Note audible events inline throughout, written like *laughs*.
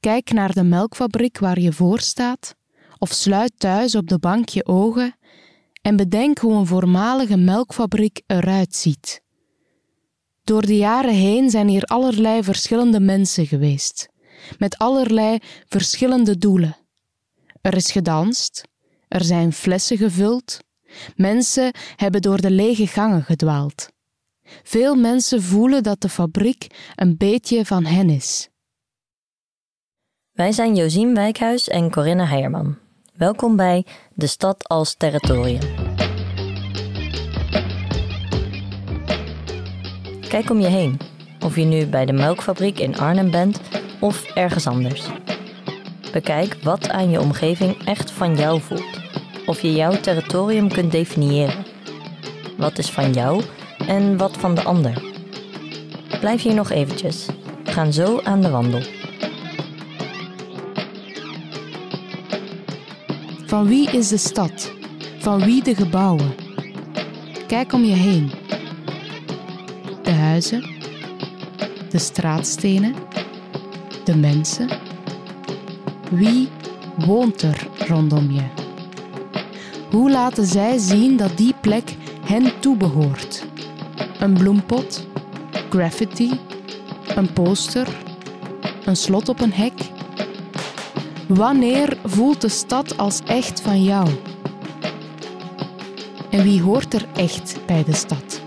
Kijk naar de melkfabriek waar je voor staat, of sluit thuis op de bank je ogen en bedenk hoe een voormalige melkfabriek eruit ziet. Door de jaren heen zijn hier allerlei verschillende mensen geweest, met allerlei verschillende doelen. Er is gedanst, er zijn flessen gevuld, mensen hebben door de lege gangen gedwaald. Veel mensen voelen dat de fabriek een beetje van hen is. Wij zijn Josien Wijkhuis en Corinne Heijerman. Welkom bij De Stad als Territorium. Kijk om je heen, of je nu bij de melkfabriek in Arnhem bent of ergens anders. Bekijk wat aan je omgeving echt van jou voelt, of je jouw territorium kunt definiëren. Wat is van jou en wat van de ander? Blijf hier nog eventjes. We gaan zo aan de wandel. Van wie is de stad? Van wie de gebouwen? Kijk om je heen. De huizen, de straatstenen, de mensen. Wie woont er rondom je? Hoe laten zij zien dat die plek hen toebehoort? Een bloempot, graffiti, een poster, een slot op een hek. Wanneer voelt de stad als echt van jou? En wie hoort er echt bij de stad?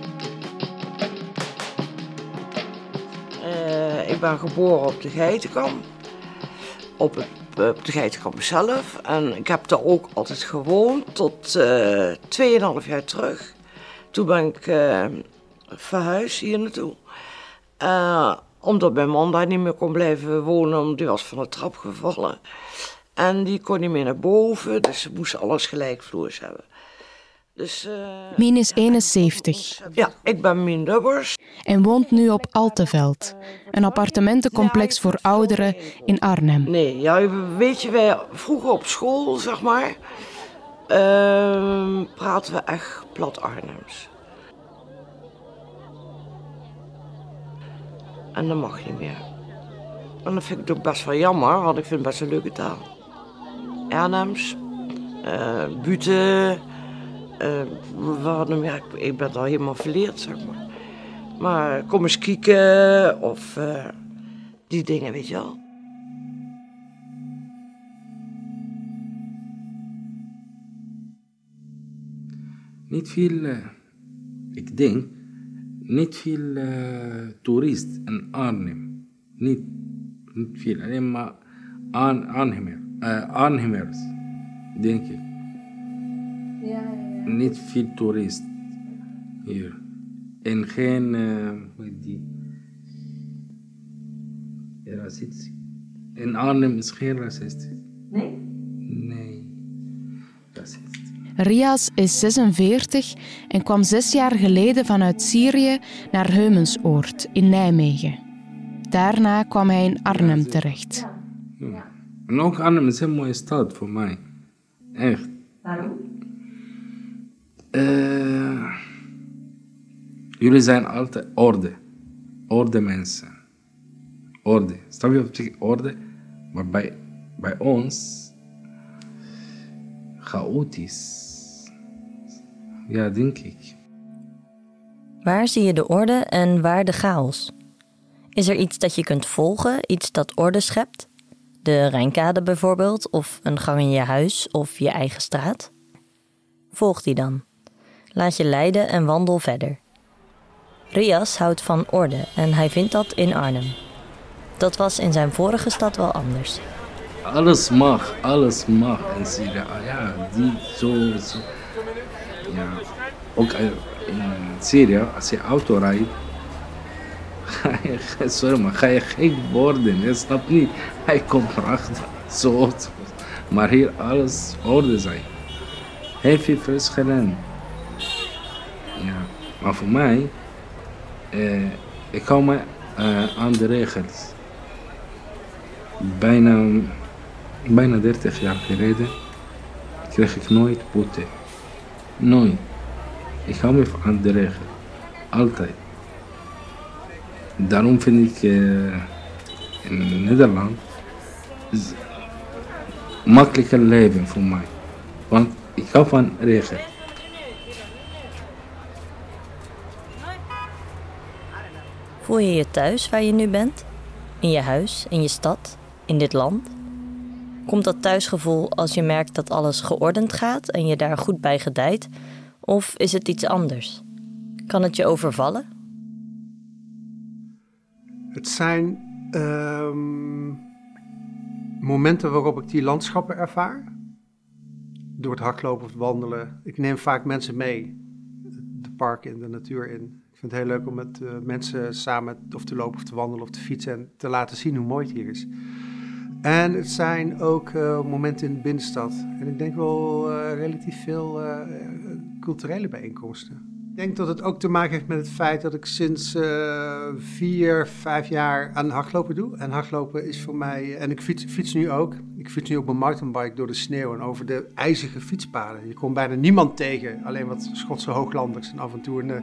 Uh, ik ben geboren op de Geitenkamp, op, het, de Geitenkamp zelf. En ik heb daar ook altijd gewoond tot uh, 2,5 jaar terug. Toen ben ik uh, verhuisd hier naartoe. Omdat mijn man daar niet meer kon blijven wonen, omdat hij was van de trap gevallen. En die kon niet meer naar boven, dus ze moesten alles gelijkvloers hebben. Dus, uh, Mien is 71. Ja, ik ben Mien Dubbers. En woont nu op Alteveld, een appartementencomplex voor ouderen in Arnhem. Nee, ja, weet je, wij vroeger op school, zeg maar, uh, praten we echt plat Arnhems. En dat mag niet meer. En dat vind ik ook best wel jammer, want ik vind het best een leuke taal. Arnhems, uh, Buten, uh, meer, ik ben al helemaal verleerd, zeg maar. Maar kom eens kijken of uh, die dingen, weet je wel. Niet veel, uh, ik denk, niet veel uh, toerist in Arnhem. Niet, niet veel, alleen maar Arn Arnhemmer, uh, Arnhemmers, denk ik. Ja, ja, ja. Niet veel toerist hier. En geen, uh, hoe Rias is 46 en kwam zes jaar geleden vanuit Syrië naar Heumensoord in Nijmegen. Daarna kwam hij in Arnhem terecht. Ja. En ook Arnhem is een mooie stad voor mij. Echt. Waarom? Uh, jullie zijn altijd orde. Orde mensen. Orde. Snap je wat ik orde? Maar bij, bij ons chaotisch. Ja, denk ik. Waar zie je de orde en waar de chaos? Is er iets dat je kunt volgen, iets dat orde schept? De Rijnkade bijvoorbeeld, of een gang in je huis of je eigen straat? Volg die dan. Laat je leiden en wandel verder. Rias houdt van orde en hij vindt dat in Arnhem. Dat was in zijn vorige stad wel anders. Alles mag, alles mag in Syrië. Ja, die zo. Ja, ook in Syrië, als je auto rijdt, *laughs* ga je, sorry maar, ga je gek worden. Je snapt niet. Hij komt erachter. Zo. Maar hier alles orde zijn. Heel veel verschillen. Ja, maar voor mij, eh, ik hou me uh, aan de regels. Bijna, bijna 30 jaar geleden kreeg ik nooit boete. Nooit. Ik hou me aan de regel. Altijd. Daarom vind ik uh, in Nederland makkelijker leven voor mij. Want ik hou van regen. Voel je je thuis waar je nu bent? In je huis, in je stad, in dit land? Komt dat thuisgevoel als je merkt dat alles geordend gaat en je daar goed bij gedijt? Of is het iets anders? Kan het je overvallen? Het zijn ehm, momenten waarop ik die landschappen ervaar. Door het hardlopen of wandelen. Ik neem vaak mensen mee de park in, de natuur in. Ik vind het heel leuk om met uh, mensen samen of te lopen of te wandelen of te fietsen en te laten zien hoe mooi het hier is. En het zijn ook uh, momenten in de binnenstad. En ik denk wel uh, relatief veel culturele bijeenkomsten. Ik denk dat het ook te maken heeft met het feit dat ik sinds uh, vier, vijf jaar aan hardlopen doe. En hardlopen is voor mij, en ik fiets, fiets nu ook. Ik fiets nu op mijn mountainbike door de sneeuw en over de ijzige fietspaden. Je komt bijna niemand tegen, alleen wat Schotse hooglanders en af en toe een, eh,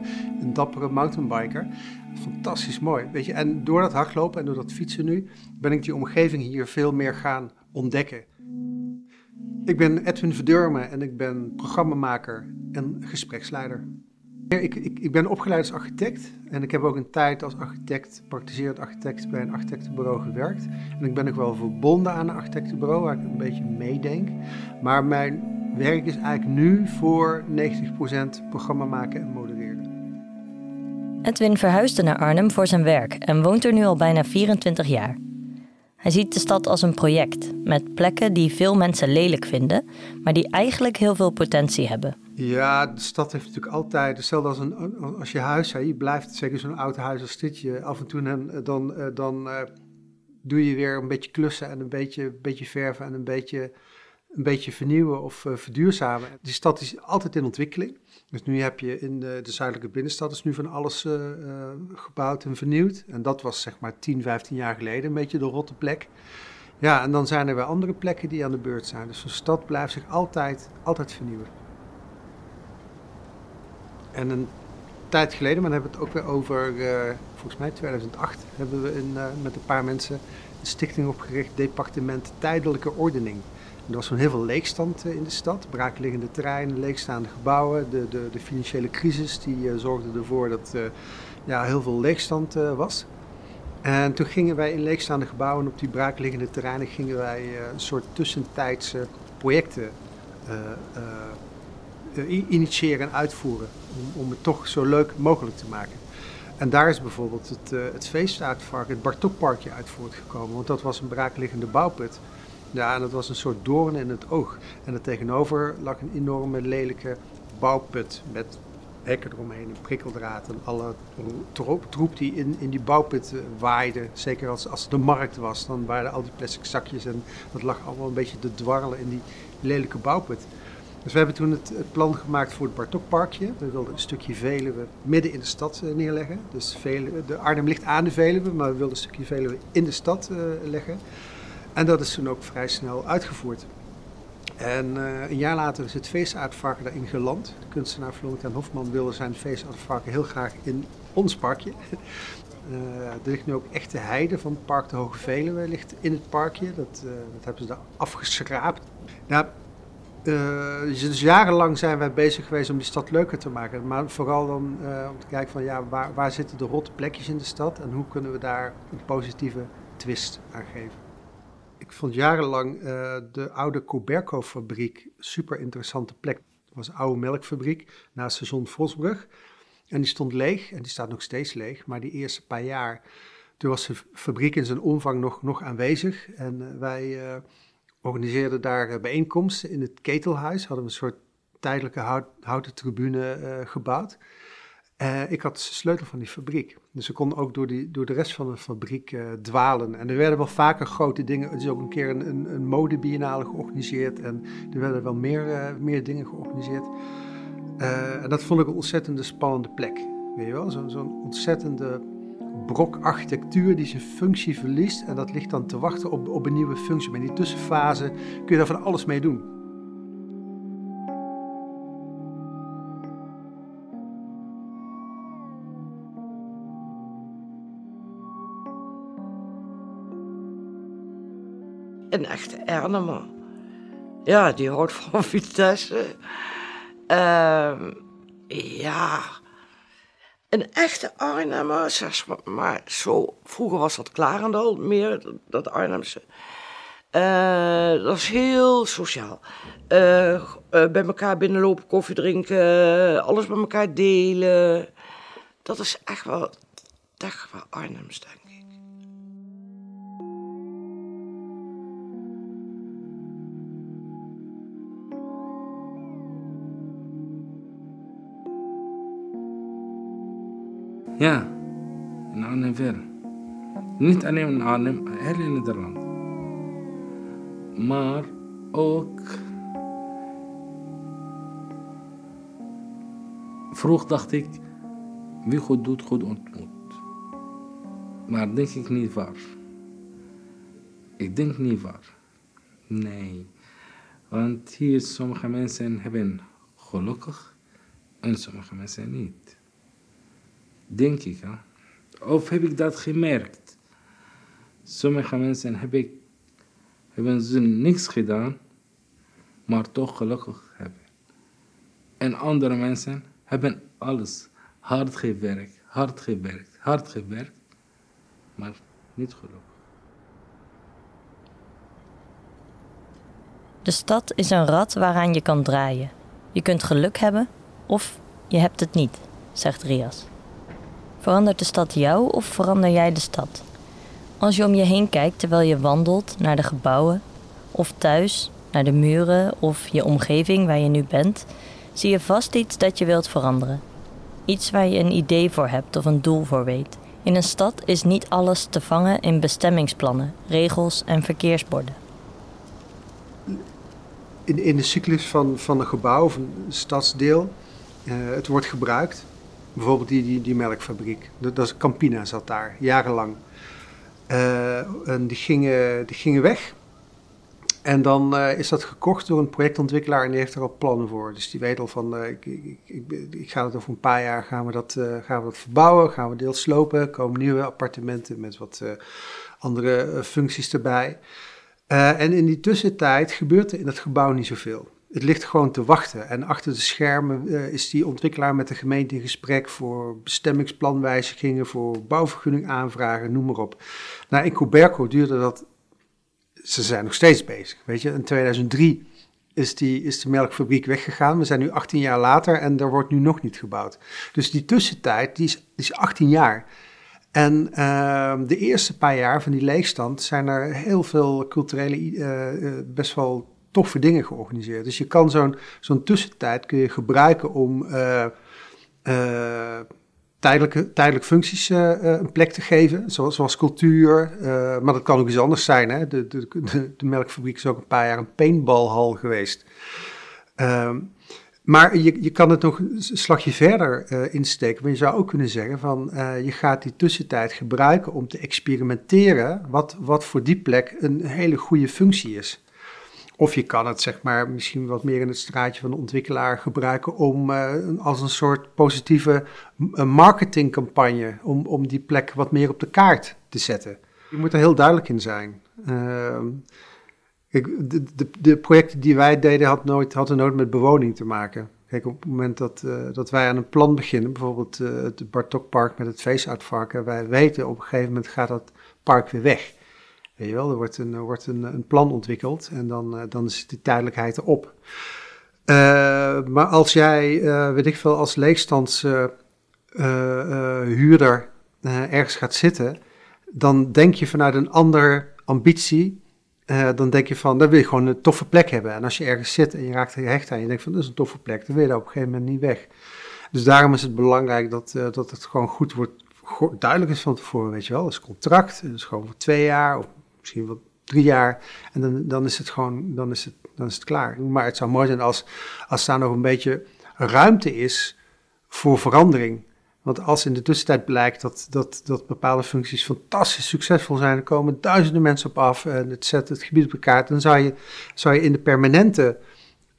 dappere mountainbiker. Fantastisch mooi, weet je. En door dat hardlopen en door dat fietsen nu, ben ik die omgeving hier veel meer gaan ontdekken. Ik ben Edwin Verdurmen en ik ben programmamaker en gespreksleider. Ik, ik, ik, ben opgeleid als architect en ik heb ook een tijd als architect, praktiserend architect bij een architectenbureau gewerkt. En ik ben nog wel verbonden aan een architectenbureau waar ik een beetje meedenk. Maar mijn werk is eigenlijk nu voor 90% programma maken en modereren. Edwin verhuisde naar Arnhem voor zijn werk en woont er nu al bijna 24 jaar. Hij ziet de stad als een project met plekken die veel mensen lelijk vinden, maar die eigenlijk heel veel potentie hebben. Ja, de stad heeft natuurlijk altijd, hetzelfde als, een, als je huis, hè, je blijft, zeker zo'n oud huis als dit, je af en toe dan, dan, eh, dan uh, doe je weer een beetje klussen en een beetje, beetje verven en een beetje, een beetje vernieuwen of verduurzamen. Die stad is altijd in ontwikkeling. Dus nu heb je in de, de zuidelijke binnenstad is nu van alles gebouwd en vernieuwd. En dat was zeg maar 10, 15 jaar geleden een beetje de rotte plek. Ja, en dan zijn er weer andere plekken die aan de beurt zijn. Dus een stad blijft zich altijd, altijd vernieuwen. En een tijd geleden, maar dan hebben we het ook weer over, uh, volgens mij 2008, hebben we in, uh, met een paar mensen een stichting opgericht, Departement Tijdelijke Ordening. En er was zo'n heel veel leegstand uh, in de stad, braakliggende terreinen, leegstaande gebouwen. De, de, de financiële crisis die zorgde ervoor dat ja, heel veel leegstand was. En toen gingen wij in leegstaande gebouwen op die braakliggende terreinen gingen wij een soort tussentijdse projecten initiëren en uitvoeren om, het toch zo leuk mogelijk te maken. En daar is bijvoorbeeld het, uh, het feestuitvark, het Bartokparkje uit voortgekomen. Want dat was een braakliggende bouwput. Ja, en dat was een soort doorn in het oog. En er tegenover lag een enorme lelijke bouwput met hekken eromheen, een prikkeldraad en alle troep, die in, in die bouwput uh, waaide. Zeker als, als de markt was, dan waren al die plastic zakjes en dat lag allemaal een beetje te dwarrelen in die lelijke bouwput. Dus we hebben toen het, plan gemaakt voor het Bartokparkje. We wilden een stukje Veluwe midden in de stad uh, neerleggen. Dus de Arnhem ligt aan de Veluwe, maar we wilden een stukje Veluwe in de stad uh, leggen. En dat is toen ook vrij snel uitgevoerd. En uh, een jaar later is het feestuitvarken daarin geland. De kunstenaar Florentijn Hofman wilde zijn feestuitvarken heel graag in ons parkje. *laughs* er ligt nu ook echte heide van het park de Hoge Veluwe ligt in het parkje. Dat, hebben ze daar afgeschraapt. Nou, dus jarenlang zijn wij bezig geweest om die stad leuker te maken. Maar vooral dan uh, om te kijken van ja, waar, waar zitten de rotte plekjes in de stad en hoe kunnen we daar een positieve twist aan geven. Ik vond jarenlang uh, de oude Coberco-fabriek super interessante plek. Het was een oude melkfabriek naast station Vosbrug. En die stond leeg en die staat nog steeds leeg. Maar die eerste paar jaar, toen was de fabriek in zijn omvang nog, nog aanwezig. En wij organiseerden daar eh, bijeenkomsten in het ketelhuis. Hadden we een soort tijdelijke hout, houten tribune uh, gebouwd. Uh, ik had de sleutel van die fabriek. Dus we konden ook door, die, door de rest van de fabriek dwalen. En er werden wel vaker grote dingen. Er is ook een keer een, een, een modebiennale georganiseerd. En er werden wel meer, meer dingen georganiseerd. en dat vond ik een ontzettende spannende plek. Weet je wel? Zo'n zo ontzettende brok architectuur die zijn functie verliest en dat ligt dan te wachten op, op een nieuwe functie. Maar in die tussenfase kun je daar van alles mee doen. een echte Ernemer. Ja, die houdt van *laughs* Vitesse. Ehm, ja, een echte Arnhemmer, zeg maar, zo, vroeger was dat Klarendal meer, dat Arnhemse. Uh, dat is heel sociaal. Uh, bij elkaar binnenlopen, koffie drinken, alles met elkaar delen. Dat is echt wel, echt wel Arnhems, denk Ja, in Arnhem wel. Niet alleen in Arnhem, heel in Nederland. Maar ook. Vroeg dacht ik, wie goed doet, goed ontmoet. Maar denk ik niet waar. Ik denk niet waar. Nee. Want hier sommige mensen hebben gelukkig en sommige mensen niet. Denk ik. Hè? Of heb ik dat gemerkt? Sommige mensen hebben ze niks gedaan, maar toch gelukkig hebben. En andere mensen hebben alles hard gewerkt, hard gewerkt, hard gewerkt, maar niet gelukkig. De stad is een rad waaraan je kan draaien. Je kunt geluk hebben of je hebt het niet, zegt Rias. Verandert de stad jou of verander jij de stad? Als je om je heen kijkt terwijl je wandelt naar de gebouwen, of thuis naar de muren of je omgeving waar je nu bent, zie je vast iets dat je wilt veranderen. Iets waar je een idee voor hebt of een doel voor weet. In een stad is niet alles te vangen in bestemmingsplannen, regels en verkeersborden. In, in de cyclus van, van een gebouw of een stadsdeel, uh, het wordt gebruikt Bijvoorbeeld die, die, die melkfabriek. Dat, dat is Campina zat daar, jarenlang. Uh, en die gingen, die gingen weg. En dan uh, is dat gekocht door een projectontwikkelaar en die heeft er al plannen voor. Dus die weet al van, uh, ik, ik, ik, ik, ga het over een paar jaar, gaan we dat, gaan we dat verbouwen, gaan we deels slopen, komen nieuwe appartementen met wat andere functies erbij. en in die tussentijd gebeurt er in het gebouw niet zoveel. Het ligt gewoon te wachten. En achter de schermen uh, is die ontwikkelaar met de gemeente in gesprek voor bestemmingsplanwijzigingen, voor bouwvergunning aanvragen, noem maar op. Nou, in Coberco duurde dat. Ze zijn nog steeds bezig. Weet je, in 2003 is, die, is de melkfabriek weggegaan. We zijn nu 18 jaar later en er wordt nu nog niet gebouwd. Dus die tussentijd, die is, is 18 jaar. En uh, de eerste paar jaar van die leegstand zijn er heel veel culturele, uh, best wel toffe dingen georganiseerd. Dus je kan zo'n zo'n tussentijd kun je gebruiken om uh, uh, tijdelijke, tijdelijke functies uh, een plek te geven, zoals, zoals cultuur. maar dat kan ook iets anders zijn. Hè? De, de, de, de, melkfabriek is ook een paar jaar een paintballhal geweest. Ehm, maar je, je kan het nog een slagje verder insteken. Maar je zou ook kunnen zeggen van je gaat die tussentijd gebruiken om te experimenteren wat, wat voor die plek een hele goede functie is. Of je kan het zeg maar misschien wat meer in het straatje van de ontwikkelaar gebruiken om uh, als een soort positieve marketingcampagne om, om die plek wat meer op de kaart te zetten. Je moet er heel duidelijk in zijn. Ik, de, de, projecten die wij deden had nooit, hadden nooit met bewoning te maken. Kijk, op het moment dat, uh, dat wij aan een plan beginnen, bijvoorbeeld uh, het Bartokpark met het feestuitvarken, wij weten op een gegeven moment gaat dat park weer weg. Weet je wel, er wordt een, wordt een, een plan ontwikkeld en dan, uh, dan is die tijdelijkheid erop. Uh, maar als jij, uh, weet ik veel, als leegstandshuurder ergens gaat zitten, dan denk je vanuit een ander ambitie. dan denk je van, dan wil je gewoon een toffe plek hebben. En als je ergens zit en je raakt er gehecht aan, je denkt van, dat is een toffe plek, dan wil je daar op een gegeven moment niet weg. Dus daarom is het belangrijk dat, dat het gewoon goed wordt, duidelijk is van tevoren, weet je wel. Dat is contract, dat is gewoon voor twee jaar of misschien wel drie jaar. En dan, dan is het gewoon, dan is het, dan is het klaar. Maar het zou mooi zijn als, als daar nog een beetje ruimte is voor verandering. Want als in de tussentijd blijkt dat, dat, dat bepaalde functies fantastisch succesvol zijn, er komen duizenden mensen op af en het zet het gebied op elkaar, dan zou je, zou je in de permanente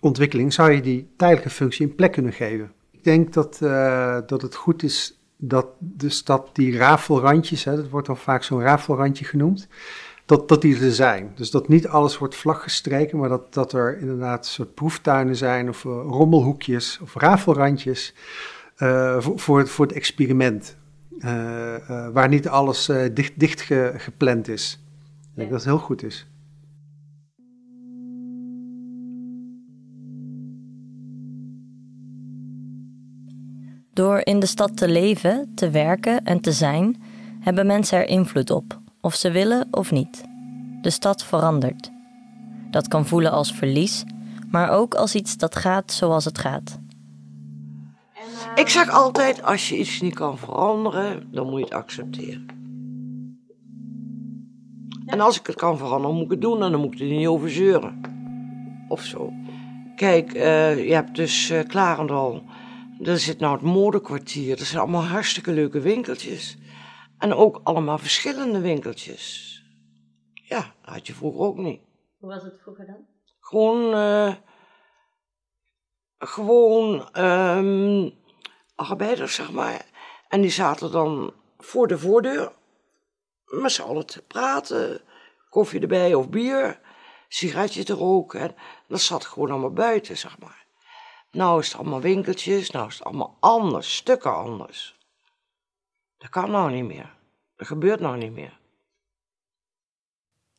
ontwikkeling zou je die tijdelijke functie een plek kunnen geven. Ik denk dat, uh, dat het goed is dat de stad die rafelrandjes, hè, dat wordt dan vaak zo'n rafelrandje genoemd, dat, dat die er zijn. Dus dat niet alles wordt vlaggestreken, maar dat, dat er inderdaad soort proeftuinen zijn of uh, rommelhoekjes of rafelrandjes uh, voor, voor, het, voor het experiment. Uh, waar niet alles dicht, dicht ge, gepland is. Ik denk dat het heel goed is. Door in de stad te leven, te werken en te zijn, hebben mensen er invloed op, of ze willen of niet. De stad verandert. Dat kan voelen als verlies, maar ook als iets dat gaat zoals het gaat. Ik zeg altijd: als je iets niet kan veranderen, dan moet je het accepteren. En als ik het kan veranderen, moet ik het doen en dan moet ik er niet over zeuren. Of zo. Kijk, uh, je hebt dus uh, Klarendal. Daar zit nou het modekwartier. Dat zijn allemaal hartstikke leuke winkeltjes. En ook allemaal verschillende winkeltjes. Ja, dat had je vroeger ook niet. Hoe was het vroeger dan? Gewoon, uh, gewoon um, arbeiders, zeg maar. En die zaten dan voor de voordeur met z'n allen te praten. Koffie erbij of bier, sigaretje te roken. En dat zat gewoon allemaal buiten, zeg maar. Nou is het allemaal winkeltjes, nou is het allemaal anders, stukken anders. Dat kan nou niet meer. Dat gebeurt nou niet meer.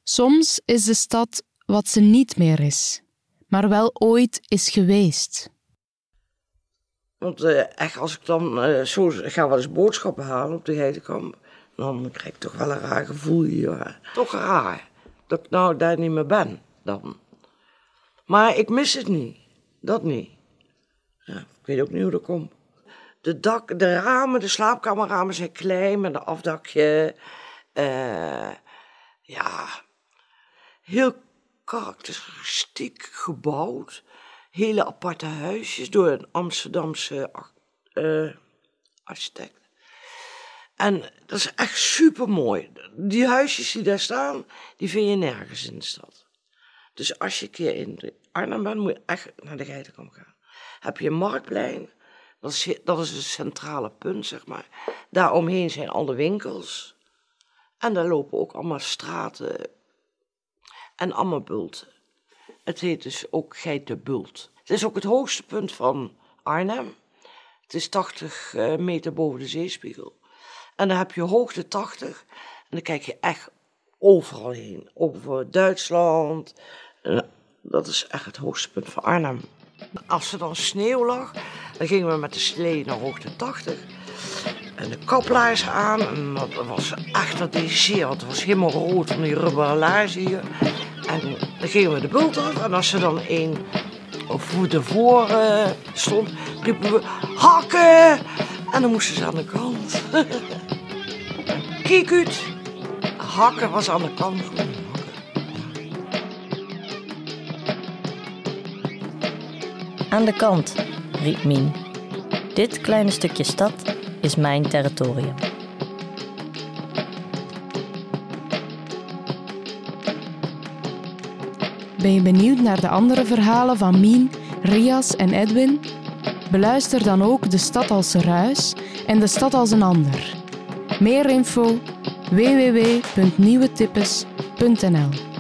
Soms is de stad wat ze niet meer is, maar wel ooit is geweest. Want uh, echt, als ik dan uh, zo ga wel eens boodschappen halen op de Heidekamp, dan krijg ik toch wel een raar gevoel hier. Toch raar dat ik nou daar niet meer ben dan. Maar ik mis het niet, dat niet. Ja, ik weet ook niet hoe dat komt. De, dak, de ramen, de slaapkamerramen zijn klein met een afdakje. Uh, ja, heel karakteristiek gebouwd. Hele aparte huisjes door een Amsterdamse uh, architect. En dat is echt super mooi. Die huisjes die daar staan, die vind je nergens in de stad. Dus als je een keer in Arnhem bent, moet je echt naar de Geitenkamp gaan. Heb je een marktplein, dat is, dat is het centrale punt, zeg maar. Daaromheen zijn alle winkels. En daar lopen ook allemaal straten en allemaal bulten. Het heet dus ook Geitenbult. Het is ook het hoogste punt van Arnhem. Het is 80 eh, meter boven de zeespiegel. En dan heb je hoogte 80 en dan kijk je echt overal heen. Over Duitsland. dat is echt het hoogste punt van Arnhem. Als er dan sneeuw lag, dan gingen we met de slee naar hoogte 80. En de kaplaars aan. En dat was echt, dat zeer, want het was helemaal rood van die rubberen hier. En dan gingen we de bult af. En als er dan één voet ervoor stond, riepen we hakken! En dan moesten ze aan de kant. *laughs* Kijk uit! Hakken was aan de kant. Aan de kant, riep Mien. Dit kleine stukje stad is mijn territorium. Ben je benieuwd naar de andere verhalen van Mien, Rias en Edwin? Beluister dan ook De Stad als Ruis en De Stad als een Ander. Meer info www.nieuwetippes.nl